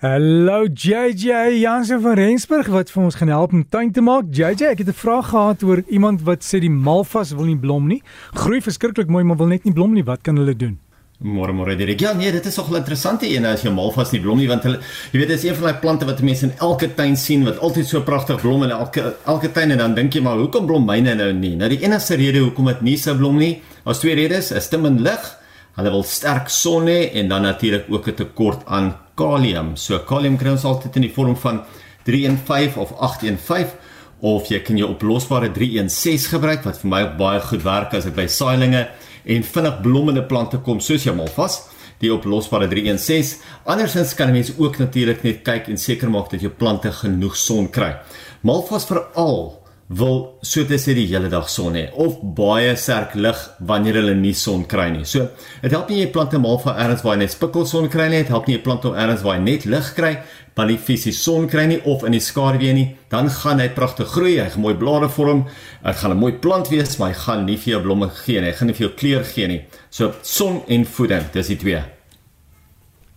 Hallo JJ Jansen van Rensburg wat vir ons gaan help om tuin te maak. JJ, ek het 'n vraag gehad oor iemand wat sê die malvas wil nie blom nie. Groei verskriklik mooi, maar wil net nie blom nie. Wat kan hulle doen? Môre môre Dirk. Ja, nee, dit is nogal interessante een as jy malvas nie blom nie want hulle jy weet dit is een van daai plante wat mense in elke tuin sien wat altyd so pragtig blom in elke elke tuin en dan dink jy maar hoekom blom myne nou nie? Nou die enigste rede hoekom dit nie sou blom nie, daar's twee redes, te min lig Hulle wil sterk son hê en dan natuurlik ook 'n tekort aan kalium. So kalium kry ons altyd in die vorm van 315 of 815 of jy kan jou oplosbare 316 gebruik wat vir my baie goed werk as ek by saailinge en vinnig blommende plante kom soos jy malvas die oplosbare 316. Andersins kan 'n mens ook natuurlik net kyk en seker maak dat jou plante genoeg son kry. Malvas veral wil so te sê die hele dag son hê of baie sterk lig wanneer hulle nie son kry nie. So, dit help nie jy plante mal van ergens waar jy net spikkel son kry nie, dit help nie jy plante om ergens waar jy net lig kry, maar nie fisies son kry nie of in die skaduwee nie, dan gaan hy pragtig groei, hy gaan mooi blare vorm, hy gaan 'n mooi plant wees, maar hy gaan nie vir jou blomme gee nie, hy gaan nie vir jou kleur gee nie. So, son en voeding, dis die twee.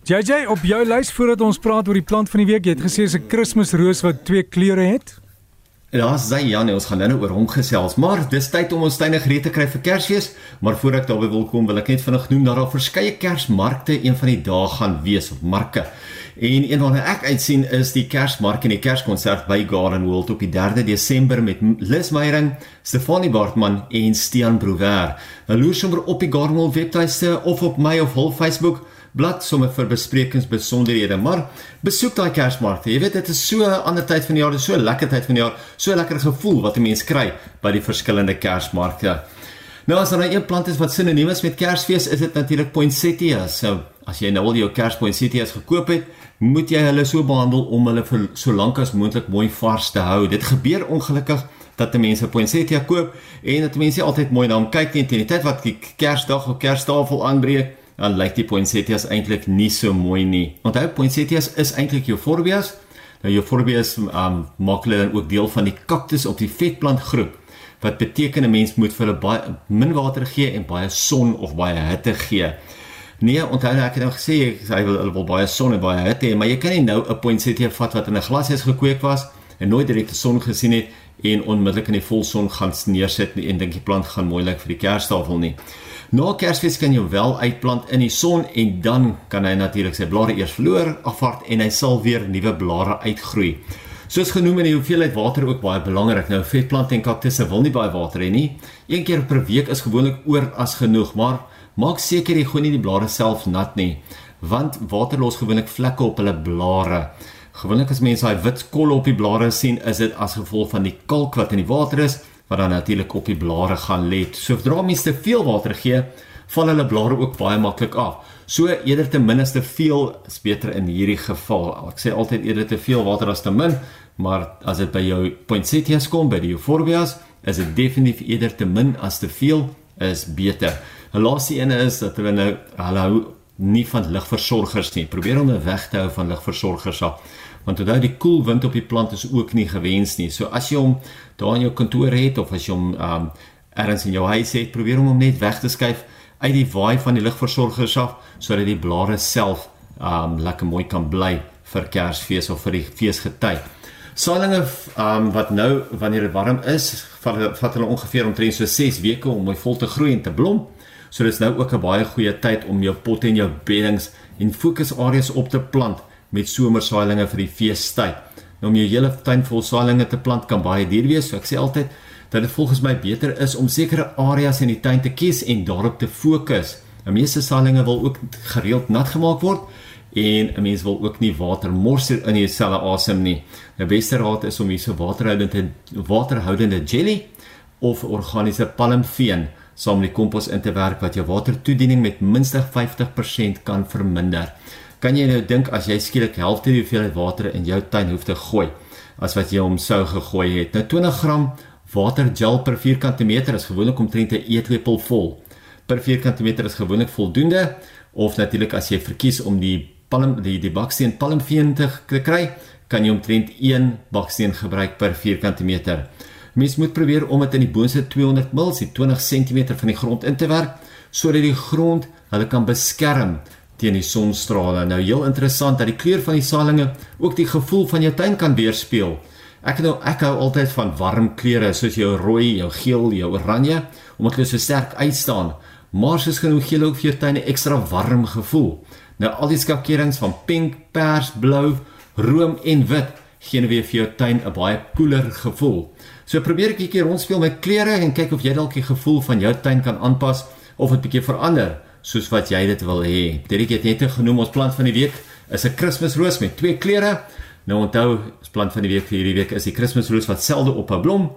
JJ, op jou lys voordat ons praat oor die plant van die week, jy het gesê 'n Kersroos wat twee kleure het. Ja, sy Jan, ons gaan nou oor hom gesels, maar dis tyd om ons tuine gereed te kry vir Kersfees. Maar voor ek daarby wil kom, wil ek net vinnig noem dat daar verskeie Kersmarkte een van die dae gaan wees op marke. En een wat ek uitsien is die Kersmark en die Kerskonsert by Garden World op die 3de Desember met Lis Meyering, Stefanie Bartman en Stean Brouwer. Hulle loer sommer op die Garden World webtuiste of op my of hul Facebook blad sommer vir besprekings besonderhede, maar besoek daai Kersmarkte. Jy weet dit is so 'n ander tyd van die jaar, dit is so 'n lekker tyd van die jaar, so 'n lekker gevoel wat 'n mens kry by die verskillende Kersmarkte. Nou as daar nou een plant is wat sinoniem is met Kersfees, is dit natuurlik poinsettia. So as jy nou al jou Kerspoinsettias gekoop het, moet jy hulle so behandel om hulle vir so lank as moontlik mooi vars te hou. Dit gebeur ongelukkig dat mense poinsettia koop en dat mense altyd mooi na hom kyk teen die tyd wat die Kersdag of Kerstafel aanbreek dan lyk die poinsettias eintlik nie so mooi nie. Onthou poinsettias is eintlik euphorbias. Nou euphorbias um, maak hulle dan ook deel van die kaktus op die vetplant groep wat beteken 'n mens moet vir hulle baie min water gee en baie son of baie hitte gee. Nee, onthou ek het nou gesê hy wil hulle wil baie son en baie hitte maar jy kan nie nou 'n poinsettia vat wat in 'n glashuis gekweek was en nooit direk die son gesien het en onmiddellik in die volson gaan neersit en dink die plant gaan mooi lyk vir die kerstafel nie. Na Kersfees kan jy wel uitplant in die son en dan kan hy natuurlik sy blare eers verloor, afvaart en hy sal weer nuwe blare uitgroei. Soos genoem in die hoeveelheid water ook baie belangrik. Nou vetplante en kaktusse wil nie baie water hê nie. Een keer per week is gewoonlik oor as genoeg, maar maak seker jy gooi nie die blare self nat nie, want water los gewoonlik vlekke op hulle blare. Gewoonlik as mense daai wit kolle op die blare sien, is dit as gevolg van die kalk wat in die water is wat dan natuurlik op die blare gaan lê. So sodra mens te veel water gee, val hulle blare ook baie maklik af. So eerder ten minste veel is beter in hierdie geval. Ek sê altyd eerder te veel water as te min, maar as dit by jou poinsettias kom by die euphorbias, is dit definitief eerder te min as te veel is beter. 'n Laaste een is dat hulle nou hulle hou nie van ligversorgers nie. Probeer om 'n weg te hou van ligversorgers af want onthou die koel wind op die plant is ook nie gewens nie. So as jy hom daar in jou kantoor het of as jy hom um ergens in jou huis het, probeer om hom net weg te skuif uit die waai van die ligversorgers af sodat die blare self um lekker mooi kan bly vir Kersfees of vir die feesgety. Saailinge um wat nou wanneer dit warm is, vat hulle ongeveer omtrent so 6 weke om mooi vol te groei en te blom. So dis nou ook 'n baie goeie tyd om jou potte en jou beddings en fokusareas op te plant met somersaailinge vir die feestyd. Nou om jou hele tuin vol saailinge te plant kan baie duur wees, so ek sê altyd dat dit volgens my beter is om sekere areas in die tuin te kies en daarop te fokus. Die meeste saailinge wil ook gereeld nat gemaak word en 'n mens wil ook nie water mors in die selle asem nie. Die beste raad is om hierse waterhoudende waterhoudende jelly of organiese palmveen saam met die kompos in te werk wat jou watertoediening met minstens 50% kan verminder. Kan jy nou dink as jy skielik helfte die hoeveelheid water in jou tuin hoef te gooi as wat jy hom sou gegooi het? Nou 20 gram watergel per vierkante meter is gewoonlik omtrent 'n eetlepel vol. Per vierkante meter is gewoonlik voldoende of natuurlik as jy verkies om die palm die die baksteen palmveen te kry, kan jy omtrent 1 baksteen gebruik per vierkante meter. Mens moet probeer om dit in die boonste 200 ml, 20 cm van die grond in te werk sodat die grond hulle kan beskerm teen die sonstrale. Nou heel interessant dat die kleur van die saailinge ook die gevoel van jou tuin kan weerspieël. Ek nou ek hou altyd van warm kleure soos jou rooi, jou geel, jou oranje omdat hulle so sterk uitstaan. Maar soos genoeg gee ook vir jou tuin 'n ekstra warm gevoel. Nou al die skakerings van pink, pers, blou, room en wit gee nou weer vir jou tuin 'n baie koeler gevoel. So probeer ek 'n bietjie rondspeel met kleure en kyk of jy dalk die gevoel van jou tuin kan aanpas of dit bietjie verander soos wat jy dit wil hê. Derek het net genoem ons plant van die week is 'n Kersroos met twee kleure. Nou onthou, ons plant van die week vir hierdie week is die Kersroos wat selde op 'n blom,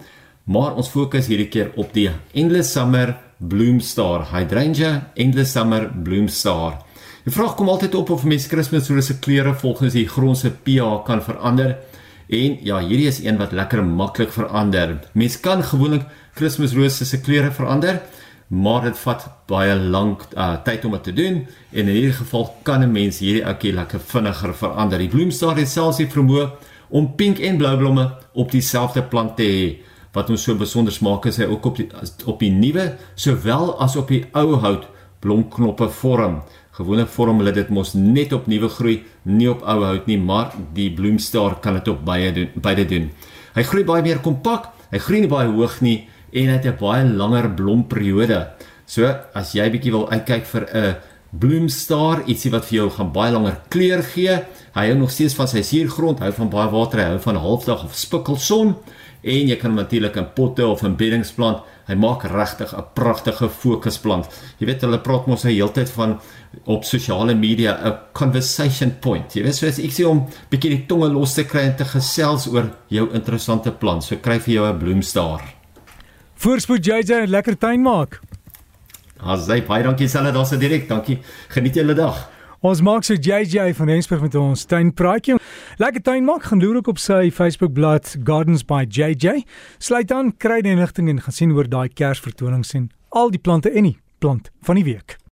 maar ons fokus hierdie keer op die Endless Summer Bloomstar Hydrangea Endless Summer Bloomstar. Die vraag kom altyd op of mense Kersroos se kleure volgens die grond se pH kan verander. En ja, hierdie is een wat lekker maklik verander. Mens kan gewoonlik Kersroos se kleure verander maar dit vat baie lank uh, tyd om dit te doen en in hierdie geval kan 'n mens hierdie ouetjie lekker vinniger verander. Die bloemstaar het selfs die vermoë om pink en blou blomme op dieselfde plant te hê. Wat ons so besonder maak is hy ook op die op die nuwe sowel as op die ou hout blomknoppe vorm. Gewoonlik vorm hulle dit mos net op nuwe groei, nie op ou hout nie, maar die bloemstaar kan dit op baie doen, beide doen. Hy groei baie meer kompak, hy groei nie baie hoog nie en het 'n baie langer blomperiode. So as jy bietjie wil uitkyk vir 'n bloemstaar, ietsie wat vir jou gaan baie langer kleur gee, hy hou nog steeds van sy suurgrond, hou van baie water, hy hou van halfdag of spikkelson en jy kan natuurlik in potte of in beddings plant. Hy maak regtig 'n pragtige fokusplant. Jy weet hulle praat mos hy heeltyd van op sosiale media 'n conversation point. Jy weet soos ek sê om bietjie die tonge los te kry en te gesels oor jou interessante plant. So kry vir jou 'n bloemstaar. Voorspoed JJ, lekker tuin maak. Asai, baie dankie Sally, daar's dit direk. Dankie. Geniet julle dag. Ons maak so JJ van Rensburg met ons tuinpraatjie. Lekker tuin maak, gaan loer ook op sy Facebookblad Gardens by JJ. Sluit aan, kry die inligting en gaan sien oor daai Kersvertoning sien. Al die plante en die plant van die week.